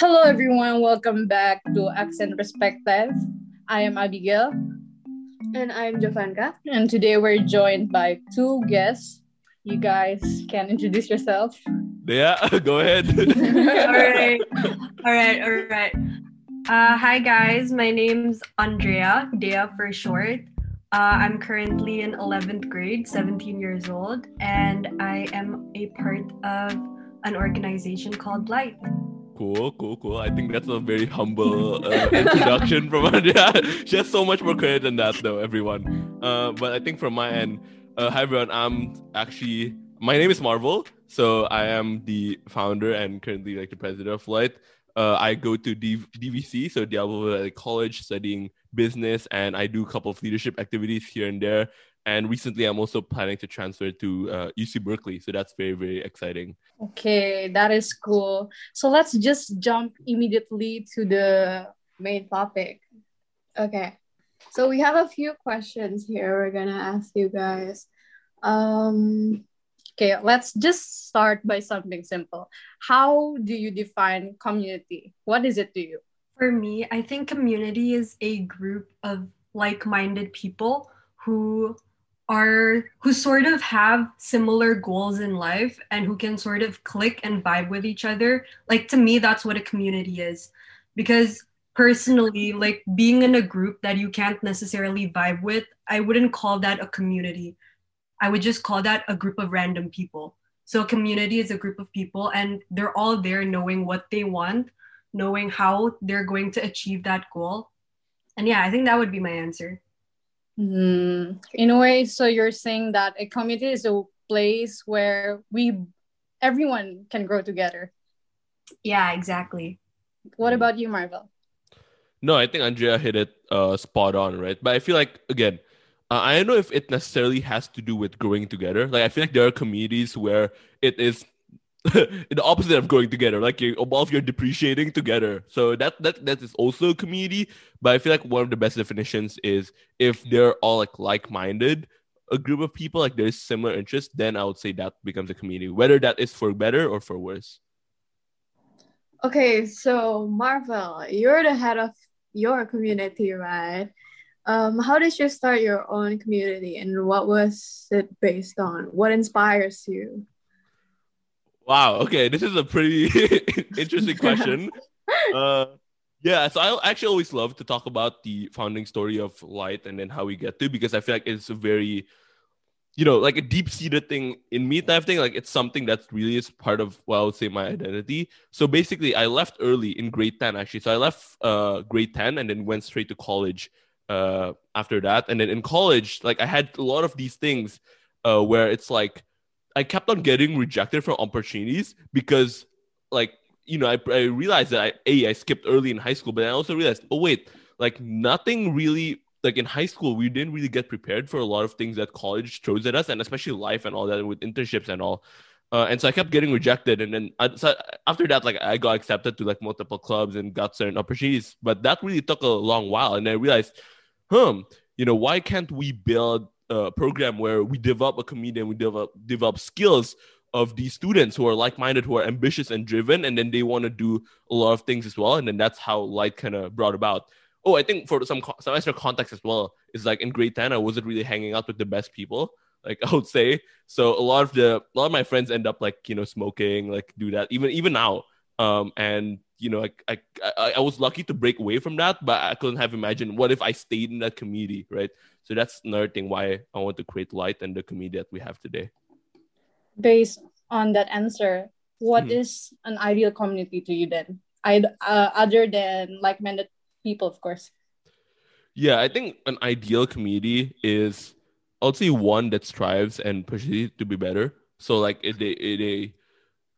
Hello, everyone. Welcome back to Accent Perspective. I am Abigail. And I'm Jovanka. And today we're joined by two guests. You guys can introduce yourself. Yeah, go ahead. all right. All right. All right. Uh, hi, guys. My name's Andrea, Dea for short. Uh, I'm currently in 11th grade, 17 years old, and I am a part of an organization called Light. Cool, cool, cool. I think that's a very humble uh, introduction from Andrea. she has so much more credit than that, though, everyone. Uh, but I think from my end, uh, hi everyone. I'm actually my name is Marvel, so I am the founder and currently like the president of Light. Uh, I go to D- DVC, so Diablo College, studying business, and I do a couple of leadership activities here and there. And recently, I'm also planning to transfer to uh, UC Berkeley. So that's very, very exciting. Okay, that is cool. So let's just jump immediately to the main topic. Okay. So we have a few questions here we're going to ask you guys. Um, okay, let's just start by something simple. How do you define community? What is it to you? For me, I think community is a group of like minded people who are who sort of have similar goals in life and who can sort of click and vibe with each other like to me that's what a community is. Because personally like being in a group that you can't necessarily vibe with i wouldn't call that a community. I would just call that a group of random people. So a community is a group of people and they're all there knowing what they want knowing how they're going to achieve that goal. And yeah i think that would be my answer Mm, in a way, so you're saying that a community is a place where we everyone can grow together. Yeah, exactly. What about you, Marvel? No, I think Andrea hit it uh, spot on, right? But I feel like again, uh, I don't know if it necessarily has to do with growing together. Like I feel like there are communities where it is the opposite of going together like you both you're depreciating together. So that that that is also a community but i feel like one of the best definitions is if they're all like like-minded a group of people like there's similar interests then i would say that becomes a community whether that is for better or for worse. Okay so marvel you're the head of your community right? Um, how did you start your own community and what was it based on? What inspires you Wow. Okay, this is a pretty interesting question. uh, yeah, so I actually always love to talk about the founding story of Light and then how we get to because I feel like it's a very, you know, like a deep seated thing in me type thing. Like it's something that really is part of what I would say my identity. So basically, I left early in grade ten actually. So I left uh, grade ten and then went straight to college uh, after that. And then in college, like I had a lot of these things uh, where it's like I kept on getting rejected from opportunities because, like, you know, I, I realized that I, a I skipped early in high school, but I also realized, oh wait, like nothing really like in high school we didn't really get prepared for a lot of things that college throws at us, and especially life and all that with internships and all. Uh, and so I kept getting rejected, and then I, so after that, like I got accepted to like multiple clubs and got certain opportunities, but that really took a long while. And I realized, hmm, you know, why can't we build uh, program where we develop a comedian, we develop develop skills of these students who are like-minded, who are ambitious and driven, and then they want to do a lot of things as well. And then that's how Light kind of brought about. Oh, I think for some some extra context as well is like in grade ten, I wasn't really hanging out with the best people. Like I would say, so a lot of the a lot of my friends end up like you know smoking, like do that even even now. Um, and you know, I, I I I was lucky to break away from that, but I couldn't have imagined what if I stayed in that community, right? So that's another thing why I want to create light and the community that we have today. Based on that answer, what hmm. is an ideal community to you then? I uh, other than like-minded people, of course. Yeah, I think an ideal community is I would say one that strives and pushes to be better. So like they they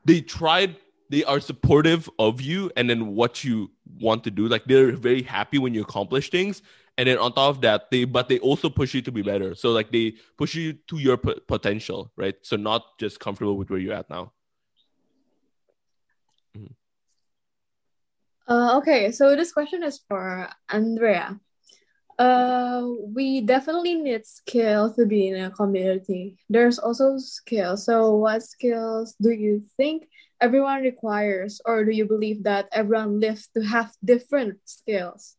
they tried they are supportive of you and then what you want to do. Like they're very happy when you accomplish things, and then on top of that, they but they also push you to be better. So like they push you to your p- potential, right? So not just comfortable with where you're at now. Mm-hmm. Uh, okay, so this question is for Andrea. Uh, we definitely need skill to be in a community. There's also skills. So, what skills do you think everyone requires, or do you believe that everyone lives to have different skills?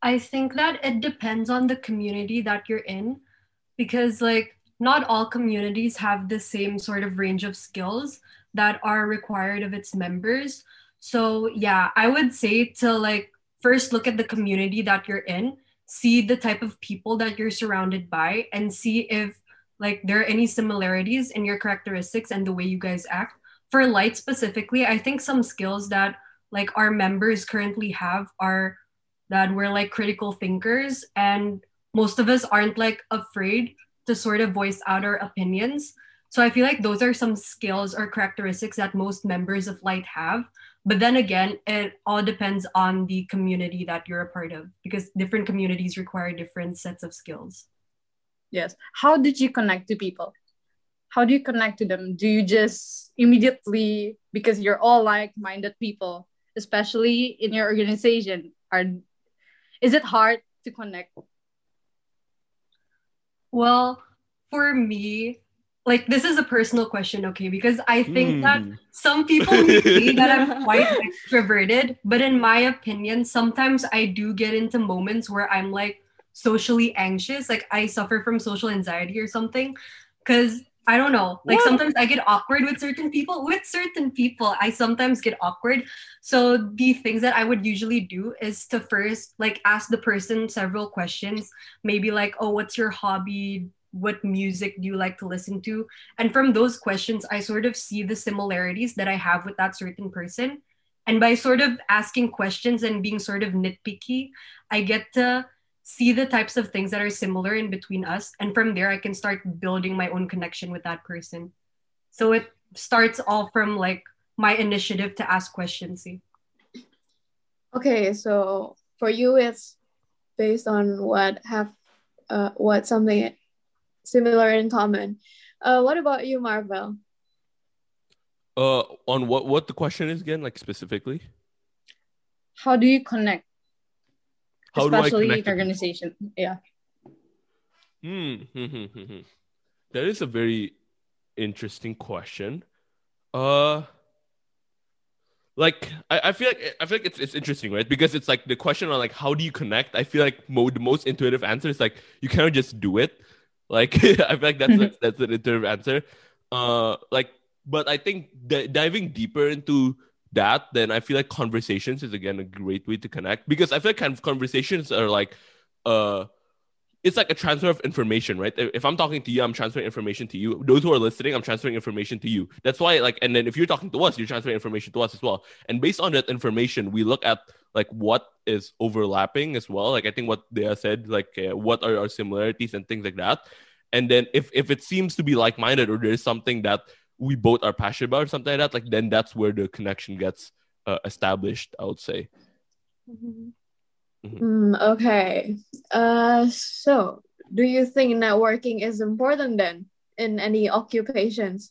I think that it depends on the community that you're in because, like, not all communities have the same sort of range of skills that are required of its members. So, yeah, I would say to like first look at the community that you're in, see the type of people that you're surrounded by, and see if like there are any similarities in your characteristics and the way you guys act. For light specifically, I think some skills that like our members currently have are that we're like critical thinkers and most of us aren't like afraid to sort of voice out our opinions. So I feel like those are some skills or characteristics that most members of Light have. But then again, it all depends on the community that you're a part of because different communities require different sets of skills. Yes. How did you connect to people? How do you connect to them? Do you just immediately, because you're all like minded people, especially in your organization, are is it hard to connect? Well, for me, like this is a personal question, okay? Because I think mm. that some people say that I'm quite extroverted, but in my opinion, sometimes I do get into moments where I'm like socially anxious, like I suffer from social anxiety or something. Because I don't know. Like what? sometimes I get awkward with certain people. With certain people, I sometimes get awkward. So the things that I would usually do is to first like ask the person several questions. Maybe like, oh, what's your hobby? What music do you like to listen to? And from those questions, I sort of see the similarities that I have with that certain person. And by sort of asking questions and being sort of nitpicky, I get to see the types of things that are similar in between us and from there i can start building my own connection with that person. So it starts all from like my initiative to ask questions. See okay so for you it's based on what have uh, what something similar in common. Uh, what about you marvel? Uh on what what the question is again like specifically? How do you connect how especially organization. Yeah. Hmm, hmm, hmm, hmm. That is a very interesting question. Uh like I, I feel like I feel like it's it's interesting, right? Because it's like the question on like how do you connect? I feel like mo- the most intuitive answer is like you cannot just do it. Like I feel like that's mm-hmm. a, that's an intuitive answer. Uh, like, but I think d- diving deeper into that, then I feel like conversations is again a great way to connect because I feel like kind of conversations are like uh it's like a transfer of information, right? If I'm talking to you, I'm transferring information to you. Those who are listening, I'm transferring information to you. That's why, like, and then if you're talking to us, you're transferring information to us as well. And based on that information, we look at like what is overlapping as well. Like, I think what they said, like, uh, what are our similarities and things like that. And then if if it seems to be like minded or there's something that we both are passionate about or something like that, like then that's where the connection gets uh, established. I would say. Mm-hmm. Mm-hmm. Mm, okay. Uh, so do you think networking is important then in any occupations?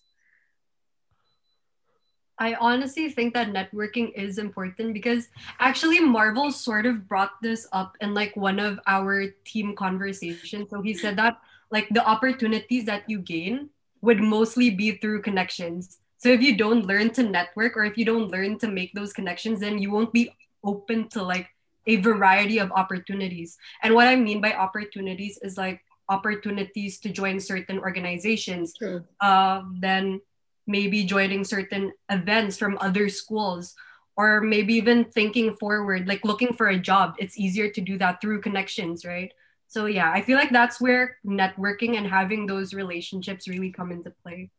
I honestly think that networking is important because actually Marvel sort of brought this up in like one of our team conversations. So he said that like the opportunities that you gain would mostly be through connections. So if you don't learn to network or if you don't learn to make those connections, then you won't be open to like a variety of opportunities. And what I mean by opportunities is like opportunities to join certain organizations, uh, then maybe joining certain events from other schools, or maybe even thinking forward, like looking for a job. It's easier to do that through connections, right? So yeah, I feel like that's where networking and having those relationships really come into play.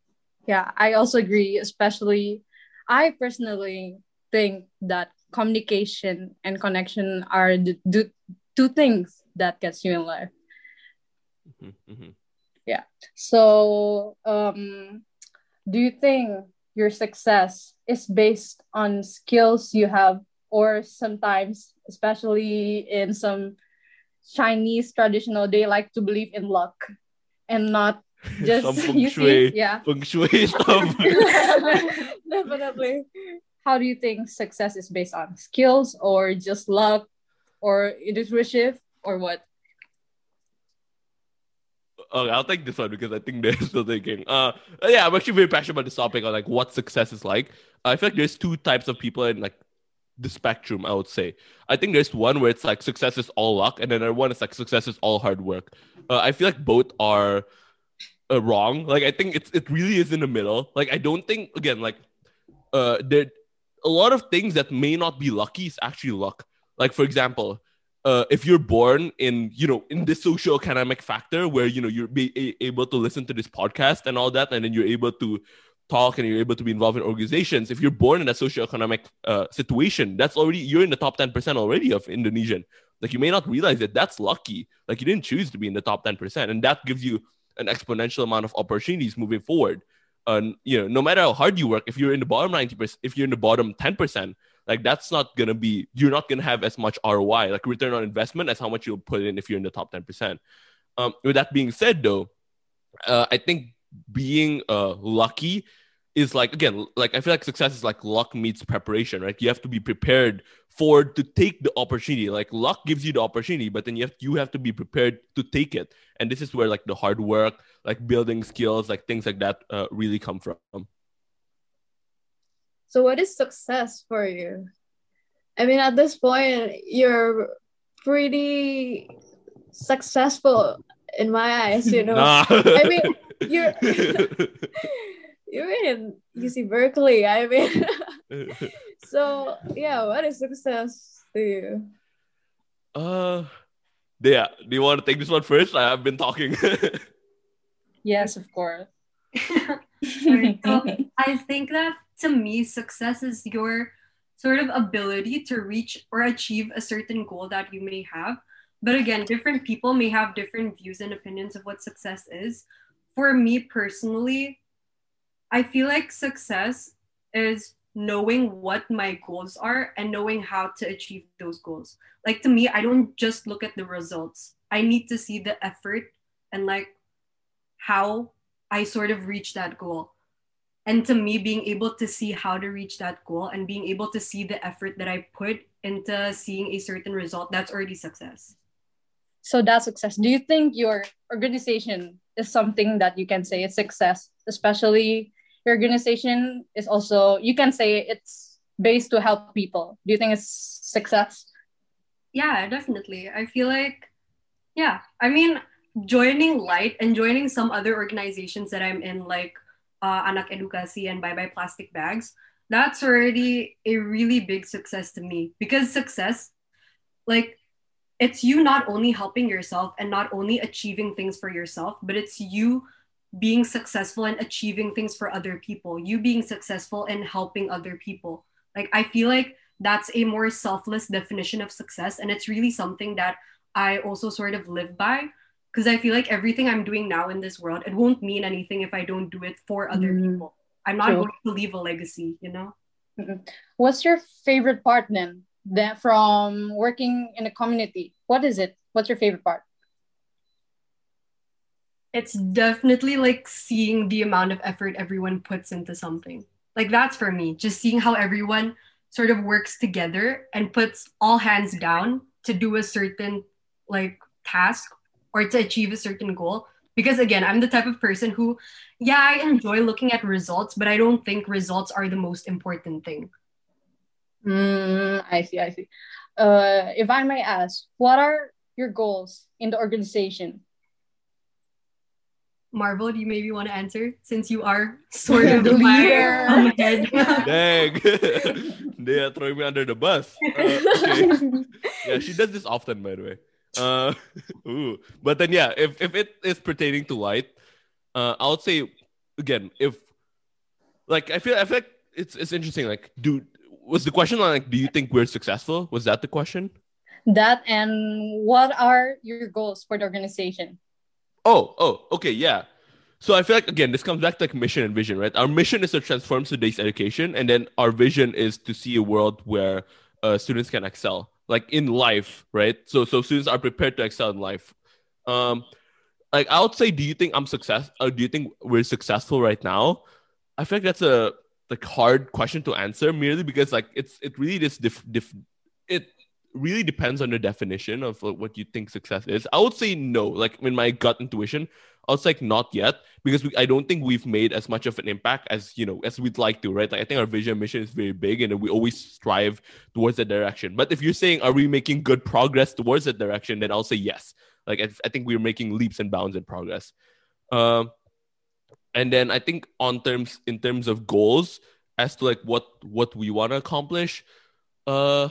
Yeah, I also agree, especially I personally think that communication and connection are the, the two things that gets you in life. Mm-hmm, mm-hmm. Yeah. So, um, do you think your success is based on skills you have, or sometimes, especially in some Chinese traditional, they like to believe in luck and not just Some feng shui, yeah, feng shui stuff. Definitely. How do you think success is based on skills or just luck or intuition or what? okay, I'll take this one because I think they're still thinking. Uh, yeah, I'm actually very passionate about this topic on like what success is like. I feel like there's two types of people in like the spectrum. I would say. I think there's one where it's like success is all luck, and then another one is like success is all hard work. Uh, I feel like both are uh, wrong. Like I think it's it really is in the middle. Like I don't think again like uh there a lot of things that may not be lucky is actually luck. Like for example, uh, if you're born in you know in this socio-economic factor where you know you're be able to listen to this podcast and all that and then you're able to talk and you're able to be involved in organizations if you're born in a socio-economic uh, situation that's already you're in the top 10% already of indonesian. Like you may not realize that that's lucky. Like you didn't choose to be in the top 10% and that gives you an exponential amount of opportunities moving forward. And you know no matter how hard you work if you're in the bottom 90% if you're in the bottom 10% like that's not gonna be you're not gonna have as much ROI, like return on investment, as how much you'll put in if you're in the top 10%. Um, with that being said though, uh, I think being uh lucky is like again, like I feel like success is like luck meets preparation, right? You have to be prepared for to take the opportunity. Like luck gives you the opportunity, but then you have you have to be prepared to take it. And this is where like the hard work, like building skills, like things like that, uh, really come from. So, what is success for you? I mean, at this point, you're pretty successful in my eyes, you know. Nah. I mean, you're you're in UC Berkeley. I mean, so yeah, what is success to you? Uh, yeah. Do you want to take this one first? I have been talking. yes, of course. so I think that to me, success is your sort of ability to reach or achieve a certain goal that you may have. But again, different people may have different views and opinions of what success is. For me personally, I feel like success is knowing what my goals are and knowing how to achieve those goals. Like to me, I don't just look at the results. I need to see the effort and like how I sort of reach that goal and to me being able to see how to reach that goal and being able to see the effort that i put into seeing a certain result that's already success so that's success do you think your organization is something that you can say is success especially your organization is also you can say it's based to help people. Do you think it's success? Yeah definitely. I feel like yeah i mean joining light and joining some other organizations that i'm in like uh, Anak Edukasi and Bye Bye Plastic Bags, that's already a really big success to me. Because success, like, it's you not only helping yourself and not only achieving things for yourself, but it's you being successful and achieving things for other people, you being successful and helping other people. Like, I feel like that's a more selfless definition of success. And it's really something that I also sort of live by because I feel like everything I'm doing now in this world, it won't mean anything if I don't do it for other mm. people. I'm not True. going to leave a legacy, you know? Mm-hmm. What's your favorite part then, that from working in a community? What is it? What's your favorite part? It's definitely like seeing the amount of effort everyone puts into something. Like that's for me, just seeing how everyone sort of works together and puts all hands down to do a certain like task or to achieve a certain goal. Because again i'm the type of person who yeah i enjoy looking at results but i don't think results are the most important thing. Mm, i see i see. Uh, if i may ask what are your goals in the organization Marvel, do you maybe want to answer since you are sort of the leader? Dang, they are throwing me under the bus. Uh, okay. Yeah, she does this often, by the way. Uh, ooh. But then, yeah, if, if it is pertaining to light, uh, I would say again, if like I feel I feel like it's it's interesting. Like, do was the question like, do you think we're successful? Was that the question? That and what are your goals for the organization? Oh, oh, okay, yeah. So I feel like again, this comes back to like mission and vision, right? Our mission is to transform today's education, and then our vision is to see a world where uh, students can excel like in life, right? So so students are prepared to excel in life. Um, like I would say, do you think I'm success? Or do you think we're successful right now? I feel like that's a like hard question to answer merely because like it's it really just diff, diff it really depends on the definition of what you think success is. I would say no. Like in my gut intuition, I was like, not yet, because we, I don't think we've made as much of an impact as you know as we'd like to, right? Like I think our vision mission is very big, and we always strive towards that direction. But if you're saying, are we making good progress towards that direction, then I'll say yes. Like I, I think we're making leaps and bounds in progress. Um, and then I think on terms in terms of goals as to like what what we want to accomplish, uh,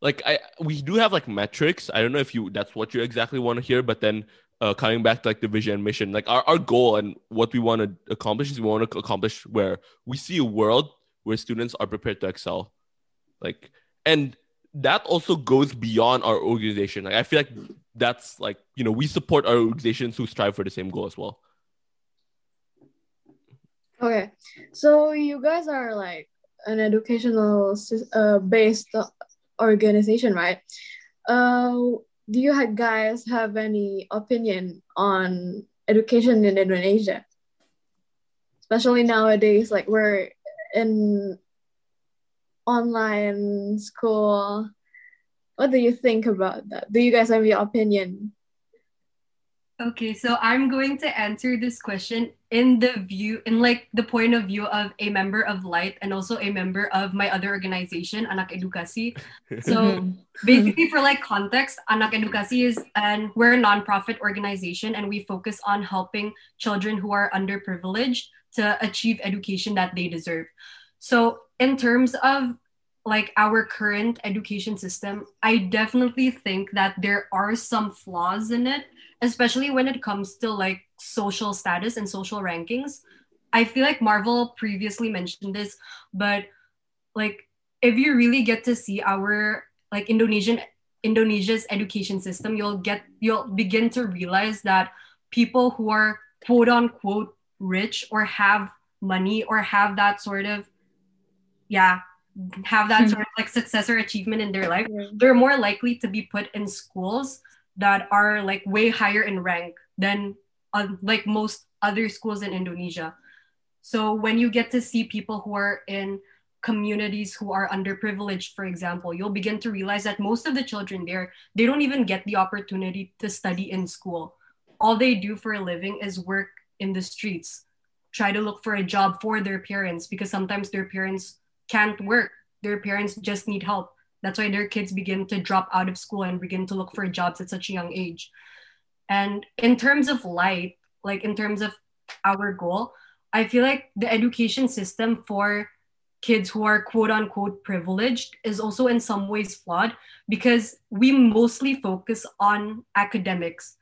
like I we do have like metrics. I don't know if you that's what you exactly want to hear, but then uh, coming back to like the vision and mission, like our, our goal and what we want to accomplish is we want to accomplish where we see a world where students are prepared to excel. Like, and that also goes beyond our organization. Like, I feel like that's like, you know, we support our organizations who strive for the same goal as well. Okay. So you guys are like an educational uh, based organization, right? Uh, do you guys have any opinion on education in Indonesia? Especially nowadays, like we're in online school. What do you think about that? Do you guys have your opinion? Okay, so I'm going to answer this question in the view, in like the point of view of a member of Light and also a member of my other organization, Anak Edukasi. So basically, for like context, Anak Edukasi is, and we're a nonprofit organization and we focus on helping children who are underprivileged to achieve education that they deserve. So in terms of like our current education system, I definitely think that there are some flaws in it especially when it comes to like social status and social rankings. I feel like Marvel previously mentioned this, but like if you really get to see our like Indonesian Indonesia's education system, you'll get you'll begin to realize that people who are quote unquote rich or have money or have that sort of yeah have that mm-hmm. sort of like success or achievement in their life they're more likely to be put in schools that are like way higher in rank than uh, like most other schools in Indonesia. So when you get to see people who are in communities who are underprivileged, for example, you'll begin to realize that most of the children there, they don't even get the opportunity to study in school. All they do for a living is work in the streets, try to look for a job for their parents because sometimes their parents can't work. Their parents just need help. That's why their kids begin to drop out of school and begin to look for jobs at such a young age. And in terms of light, like in terms of our goal, I feel like the education system for kids who are quote unquote privileged is also in some ways flawed because we mostly focus on academics.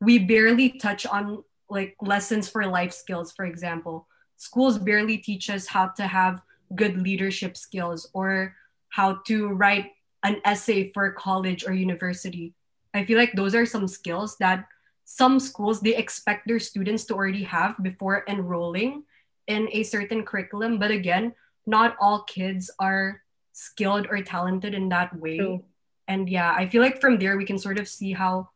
We barely touch on like lessons for life skills, for example. Schools barely teach us how to have good leadership skills or how to write an essay for college or university. I feel like those are some skills that some schools they expect their students to already have before enrolling in a certain curriculum. But again, not all kids are skilled or talented in that way. True. And yeah, I feel like from there we can sort of see how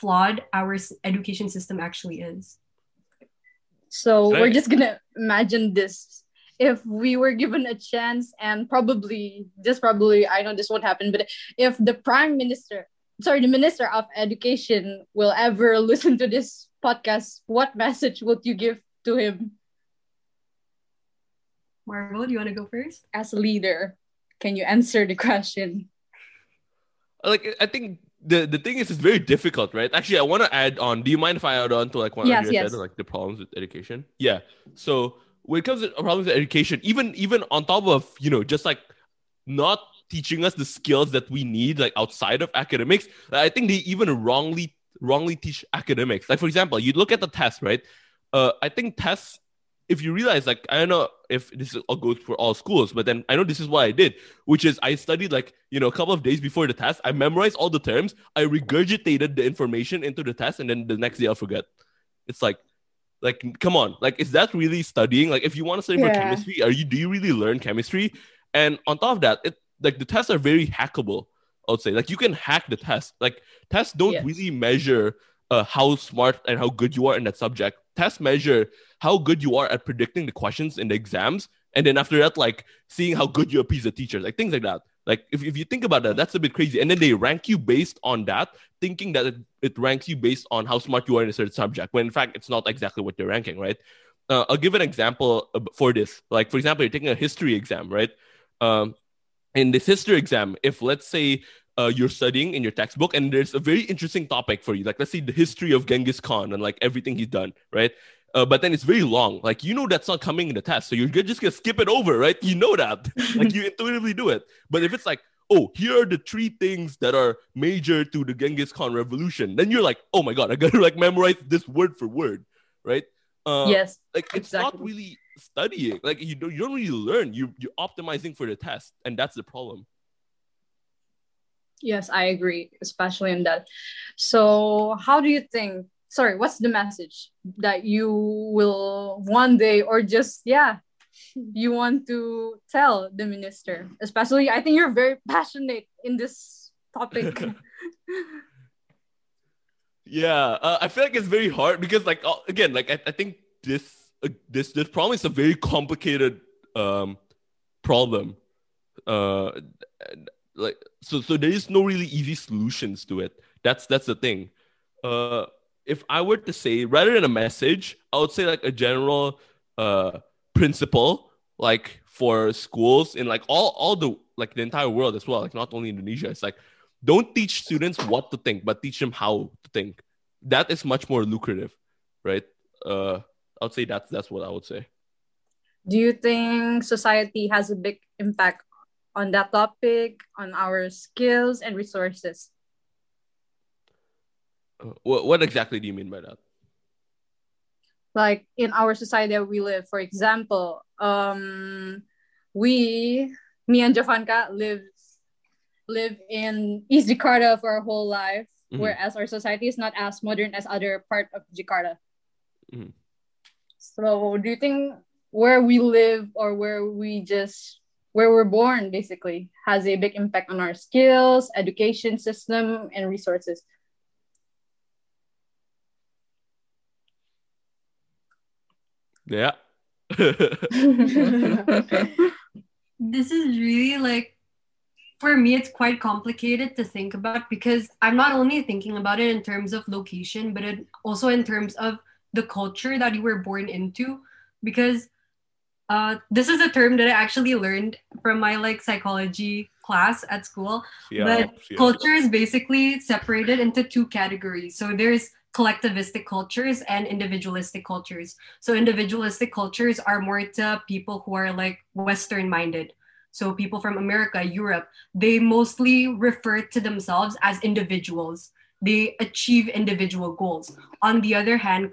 flawed our education system actually is. So we're just gonna imagine this if we were given a chance and probably this probably i know this won't happen but if the prime minister sorry the minister of education will ever listen to this podcast what message would you give to him? Marvel do you want to go first? As a leader can you answer the question? Uh, like i think the, the thing is it's very difficult right? Actually i want to add on do you mind if i add on to like what yes, yes. said like the problems with education? Yeah. So when it comes to problems with education, even even on top of you know just like not teaching us the skills that we need like outside of academics, I think they even wrongly wrongly teach academics. Like for example, you look at the test, right? Uh, I think tests. If you realize, like, I don't know if this all goes for all schools, but then I know this is what I did, which is I studied like you know a couple of days before the test. I memorized all the terms. I regurgitated the information into the test, and then the next day I'll forget. It's like like, come on, like, is that really studying? Like, if you want to study yeah. for chemistry, are you do you really learn chemistry? And on top of that, it like the tests are very hackable. I would say, like, you can hack the test. Like, tests don't yes. really measure uh, how smart and how good you are in that subject. Tests measure how good you are at predicting the questions in the exams and then after that like seeing how good you appease the teachers like things like that like if, if you think about that that's a bit crazy. And then they rank you based on that thinking that it, it ranks you based on how smart you are in a certain subject when in fact it's not exactly what they're ranking right? Uh, i'll give an example for this. Like for example you're taking a history exam right? Um, in this history exam if let's say uh, you're studying in your textbook and there's a very interesting topic for you like let's say the history of genghis khan and like everything he's done right uh, but then it's very long. Like you know that's not coming in the test, so you're just gonna skip it over, right? You know that, like you intuitively do it. But if it's like, oh, here are the three things that are major to the Genghis Khan revolution, then you're like, oh my god, I gotta like memorize this word for word, right? Uh, yes, like it's exactly. not really studying. Like you don't you don't really learn. You you're optimizing for the test, and that's the problem. Yes, I agree, especially in that. So, how do you think sorry what's the message that you will one day or just yeah you want to tell the minister? Especially i think you're very passionate in this topic. Yeah uh, i feel like it's very hard because like uh, again like i, I think this uh, this this problem is a very complicated um problem. Uh like so so there is no really easy solutions to it. That's that's the thing. Uh if I were to say rather than a message, I would say like a general uh principle like for schools in like all all the like the entire world as well, like not only Indonesia. It's like don't teach students what to think, but teach them how to think. That is much more lucrative, right? Uh I would say that's that's what I would say. Do you think society has a big impact on that topic, on our skills and resources? What, what exactly do you mean by that? Like in our society that we live, for example, um, we, me and Jovanka live live in East Jakarta for our whole life, mm-hmm. whereas our society is not as modern as other part of Jakarta. Mm-hmm. So, do you think where we live or where we just where we're born basically has a big impact on our skills, education system, and resources? Yeah. this is really like for me it's quite complicated to think about because i'm not only thinking about it in terms of location but it, also in terms of the culture that you were born into because uh, this is a term that i actually learned from my like psychology class at school yeah, but yeah. culture is basically separated into two categories so there's collectivistic cultures and individualistic cultures. So individualistic cultures are more to people who are like Western minded. So people from America, Europe, they mostly refer to themselves as individuals. They achieve individual goals. On the other hand,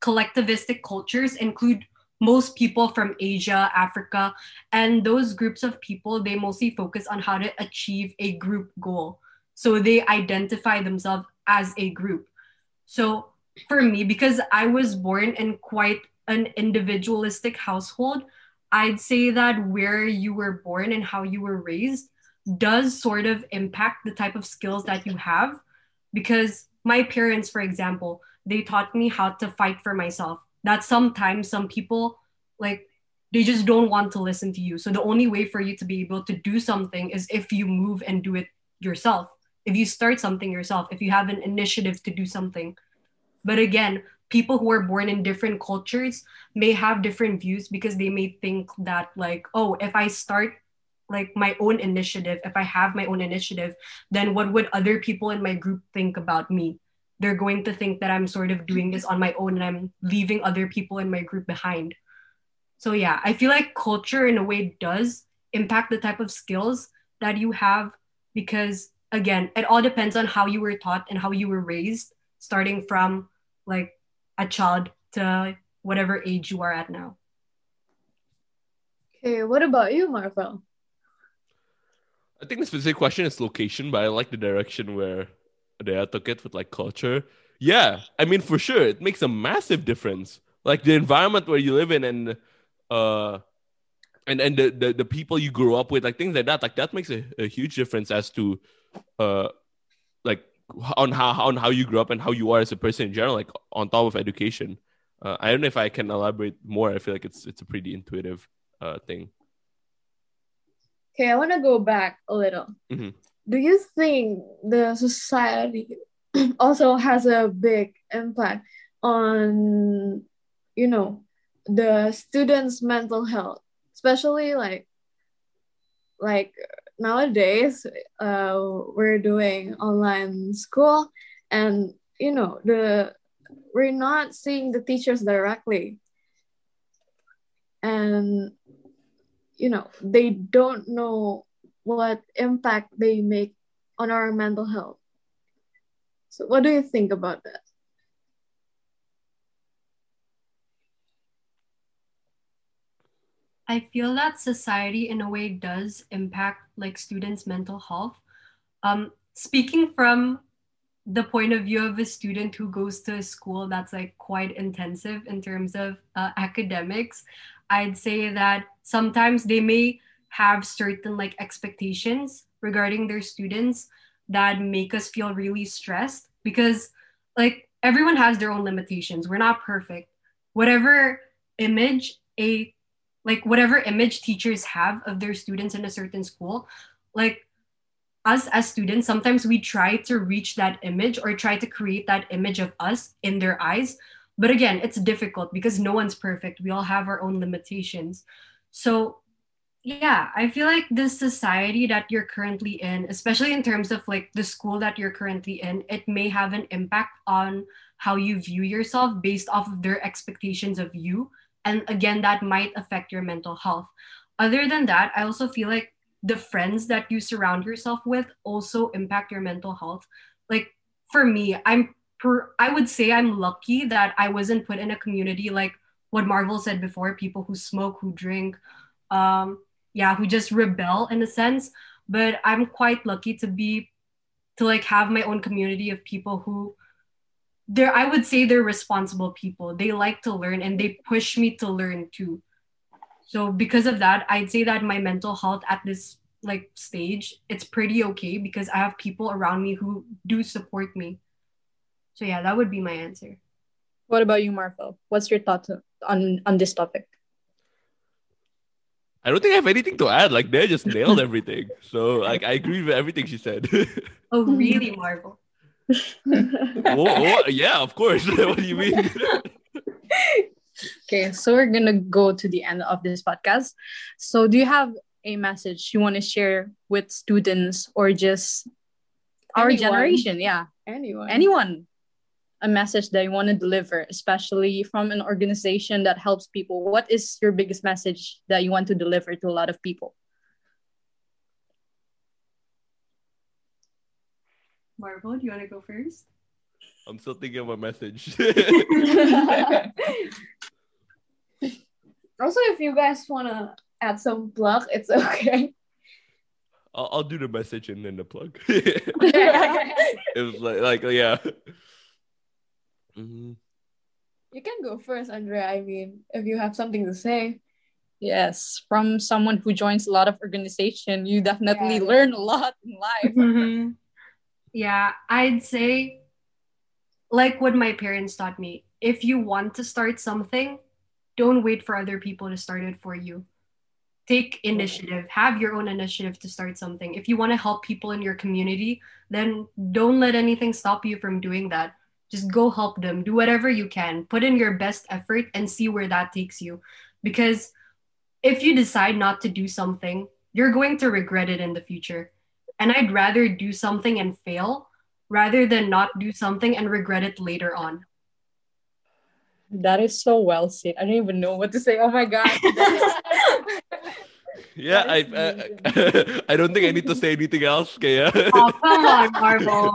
collectivistic cultures include most people from Asia, Africa, and those groups of people, they mostly focus on how to achieve a group goal. So they identify themselves as a group. So for me, because I was born in quite an individualistic household, I'd say that where you were born and how you were raised does sort of impact the type of skills that you have. Because my parents, for example, they taught me how to fight for myself. That sometimes some people like they just don't want to listen to you. So the only way for you to be able to do something is if you move and do it yourself if you start something yourself, if you have an initiative to do something. But again, people who are born in different cultures may have different views because they may think that like, oh, if I start like my own initiative, if I have my own initiative, then what would other people in my group think about me? They're going to think that I'm sort of doing this on my own and I'm leaving other people in my group behind. So yeah, I feel like culture in a way does impact the type of skills that you have because again, it all depends on how you were taught and how you were raised, starting from like a child to whatever age you are at now. Okay, what about you, Marvel? I think the specific question is location, but I like the direction where they took it with like culture. Yeah, I mean for sure, it makes a massive difference. Like the environment where you live in and uh and and the, the, the people you grew up with, like things like that, like that makes a, a huge difference as to uh like on how on how you grew up and how you are as a person in general like on top of education uh, i don't know if i can elaborate more i feel like it's it's a pretty intuitive uh, thing. Okay, I want to go back a little. Mhm. Do you think the society also has a big impact on, you know, the students' mental health, especially like, like nowadays, uh, we're doing online school, and you know the we're not seeing the teachers directly, and you know they don't know what impact they make on our mental health. So what do you think about that I feel that society in a way does impact like students' mental health. Um, speaking from the point of view of a student who goes to a school that's like quite intensive in terms of uh, academics, I'd say that sometimes they may have certain like expectations regarding their students that make us feel really stressed because like everyone has their own limitations. We're not perfect. Whatever image a like whatever image teachers have of their students in a certain school, like us as students, sometimes we try to reach that image or try to create that image of us in their eyes. But again, it's difficult because no one's perfect. We all have our own limitations. So, yeah, I feel like the society that you're currently in, especially in terms of like the school that you're currently in, it may have an impact on how you view yourself based off of their expectations of you. And again, that might affect your mental health. Other than that, I also feel like the friends that you surround yourself with also impact your mental health. Like for me, I'm per, I would say I'm lucky that I wasn't put in a community like what Marvel said before, people who smoke, who drink, um, yeah, who just rebel in a sense. But I'm quite lucky to be to like have my own community of people who they're I would say they're responsible people. They like to learn and they push me to learn too. So because of that, I'd say that my mental health at this like stage, it's pretty okay because I have people around me who do support me. So yeah, that would be my answer. What about you, Marvel? What's your thoughts on on this topic? I don't think I have anything to add. Like they just nailed everything. So like I agree with everything she said. Oh, really, Marvel? oh, oh, yeah, of course. what do you mean? Okay, so we're gonna go to the end of this podcast. So, do you have a message you want to share with students or just our Anyone. generation? Yeah, anyone anyone. A message that you want to deliver, especially from an organization that helps people. What is your biggest message that you want to deliver to a lot of people? Marvel, do you want to go first? I'm still thinking of a message. also if you guys want to add some plug it's okay I'll, I'll do the message and then the plug. it was like, like yeah. Mhm. you can go first andrea i mean if you have something to say Yes, from someone who joins a lot of organization, you definitely Yeah. learn a lot in life. Mhm. Yeah, I'd say, like what my parents taught me if you want to start something, don't wait for other people to start it for you. Take initiative, have your own initiative to start something. If you want to help people in your community, then don't let anything stop you from doing that. Just go help them, do whatever you can, put in your best effort and see where that takes you. Because if you decide not to do something, you're going to regret it in the future. And I'd rather do something and fail rather than not do something and regret it later on. That is so well said. I don't even know what to say. Oh my god. Yeah, I, uh, That I I don't think I need to say anything else. Okay, yeah. Oh, come on, Marvel.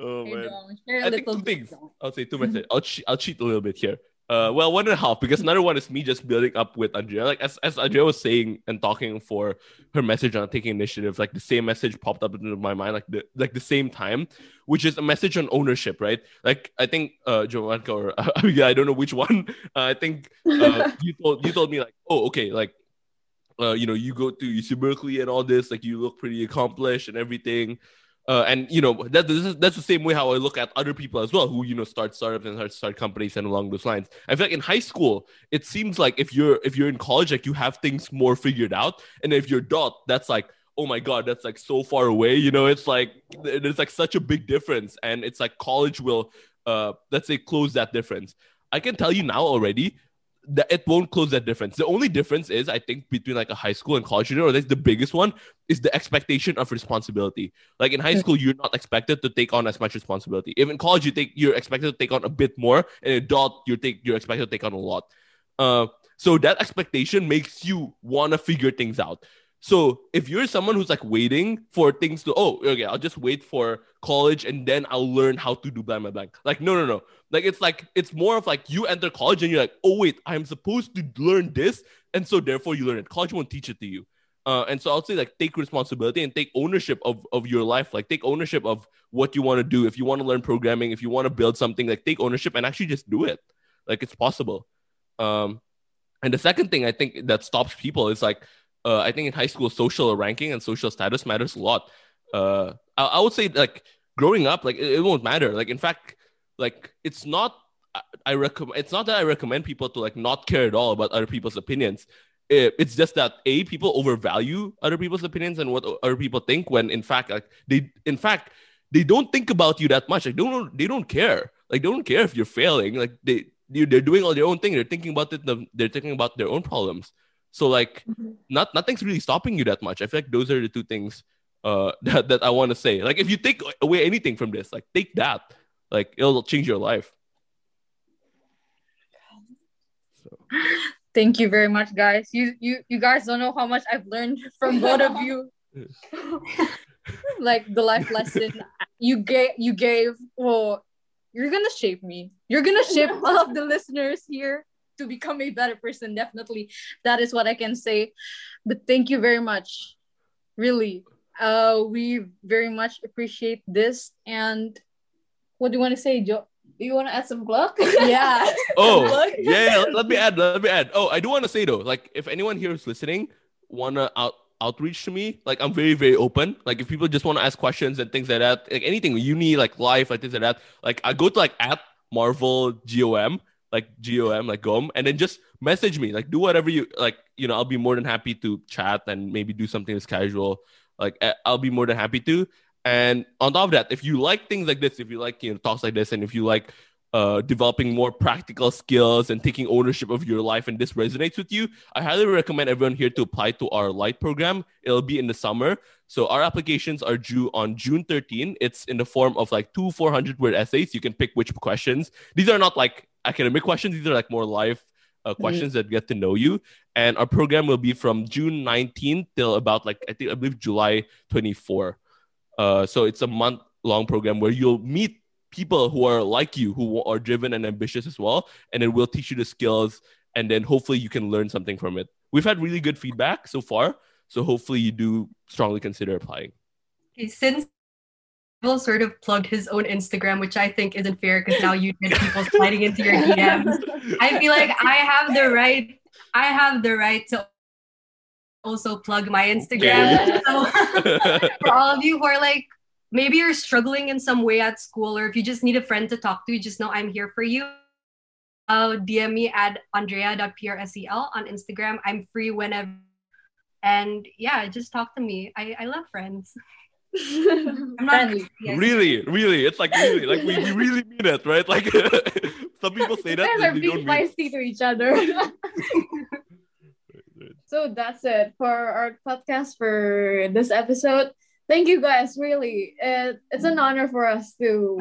oh Hey, man. Dom, share a I think little two things. I'll say two messages. I'll che- I'll cheat a little bit here. Uh, well, one and a half because another one is me just building up with Andrea. Like as as Andrea was saying and talking for her message on taking initiative, like the same message popped up into my mind, like the like the same time, which is a message on ownership, right? Like I think uh Jovanka or yeah, I don't know which one. Uh, I think uh, you told you told me like, oh, okay, like uh, you know, you go to UC Berkeley and all this, like you look pretty accomplished and everything. Uh, and you know that this is, that's the same way how I look at other people as well who you know start startups and start, start companies and along those lines. I feel like in high school it seems like if you're if you're in college like you have things more figured out, and if you're dot that's like oh my god that's like so far away. You know it's like there's like such a big difference, and it's like college will uh let's say close that difference. I can tell you now already that it won't close that difference. The only difference is, I think, between like a high school and college student, or that's the biggest one, is the expectation of responsibility. Like in high school, you're not expected to take on as much responsibility. If in college, you take you're expected to take on a bit more, and in adult, you're take you're expected to take on a lot. Uh, so that expectation makes you want to figure things out. So if you're someone who's like waiting for things to, oh, okay, I'll just wait for college and then I'll learn how to do blank, blank, blank. Like, no, no, no. Like, it's like, it's more of like you enter college and you're like, oh, wait, I'm supposed to learn this. And so therefore you learn it. College won't teach it to you. Uh, and so I'll say like take responsibility and take ownership of, of your life. Like take ownership of what you want to do. If you want to learn programming, if you want to build something, like take ownership and actually just do it. Like it's possible. Um, and the second thing I think that stops people is like uh, I think in high school, social ranking and social status matters a lot. Uh, I, I would say like growing up, like it, it, won't matter. Like in fact, like it's not. I, I recommend. It's not that I recommend people to like not care at all about other people's opinions. It, it's just that a people overvalue other people's opinions and what other people think when in fact like they in fact they don't think about you that much. Like they don't they don't care. Like they don't care if you're failing. Like they they're doing all their own thing. They're thinking about it. They're thinking about their own problems. So like mm-hmm. not nothing's really stopping you that much. I feel like those are the two things uh that, that I want to say. Like if you take away anything from this, like take that. Like it'll change your life. So. Thank you very much, guys. You you you guys don't know how much I've learned from both of you. like the life lesson you gave you gave well you're gonna shape me you're gonna shape all of the listeners here to become a better person definitely that is what i can say but thank you very much really uh we very much appreciate this and what do you want to say joe do you want to add some plug? Yeah. oh, yeah. Let, let me add. Let me add. Oh, I do want to say though, like if anyone here is listening, wanna out outreach to me, like I'm very very open. Like if people just want to ask questions and things like that, like anything uni, like life, like things like that, like I go to like at Marvel GOM like gom like gom and then just message me like do whatever you like you know i'll be more than happy to chat and maybe do something that's casual like eh, i'll be more than happy to and on top of that if you like things like this if you like you know talks like this and if you like uh, developing more practical skills and taking ownership of your life and this resonates with you, I highly recommend everyone here to apply to our Light program. It'll be in the summer. So our applications are due on June 13. It's in the form of like two 400 word essays. You can pick which questions. These are not like academic questions. These are like more life uh, mm-hmm. questions mm-hmm. that get to know you. And our program will be from June 19th till about like, I think, I believe July 24. Uh, so it's a month long program where you'll meet people who are like you, who are driven and ambitious as well. And it will teach you the skills. And then hopefully you can learn something from it. We've had really good feedback so far. So hopefully you do strongly consider applying. Okay, since Will sort of plugged his own Instagram, which I think isn't fair because now you get people sliding into your DMs. I feel like I have the right. I have the right to also plug my Instagram. So for all of you who are like, maybe you're struggling in some way at school, or if you just need a friend to talk to, just know I'm here for you. Uh, DM me at andrea.prsel on Instagram. I'm free whenever. And yeah, just talk to me. I, I love friends. I'm not really, really. It's like really, like we, we really mean it, right? Like some people say that. Guys are being feisty to each other. so that's it for our podcast for this episode. Thank you guys. Really, it, it's an honor for us to,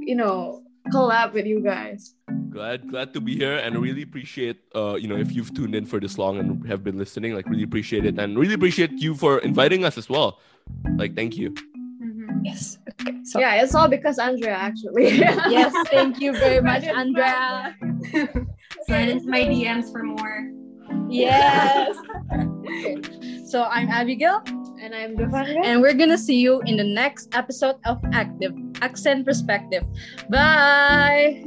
you know, collab with you guys. Glad glad to be here and really appreciate uh you know if you've tuned in for this long and have been listening like really appreciate it and really appreciate you for inviting us as well. Like thank you. Mm-hmm. Yes. Okay. So yeah, it's all because Andrea actually. yes, thank you very much, Andrea. Slide into my DMs for more. Yes. okay. So I'm Abigail. And I'm Devanga. And we're gonna see you in the next episode of Active Accent Perspective. Bye.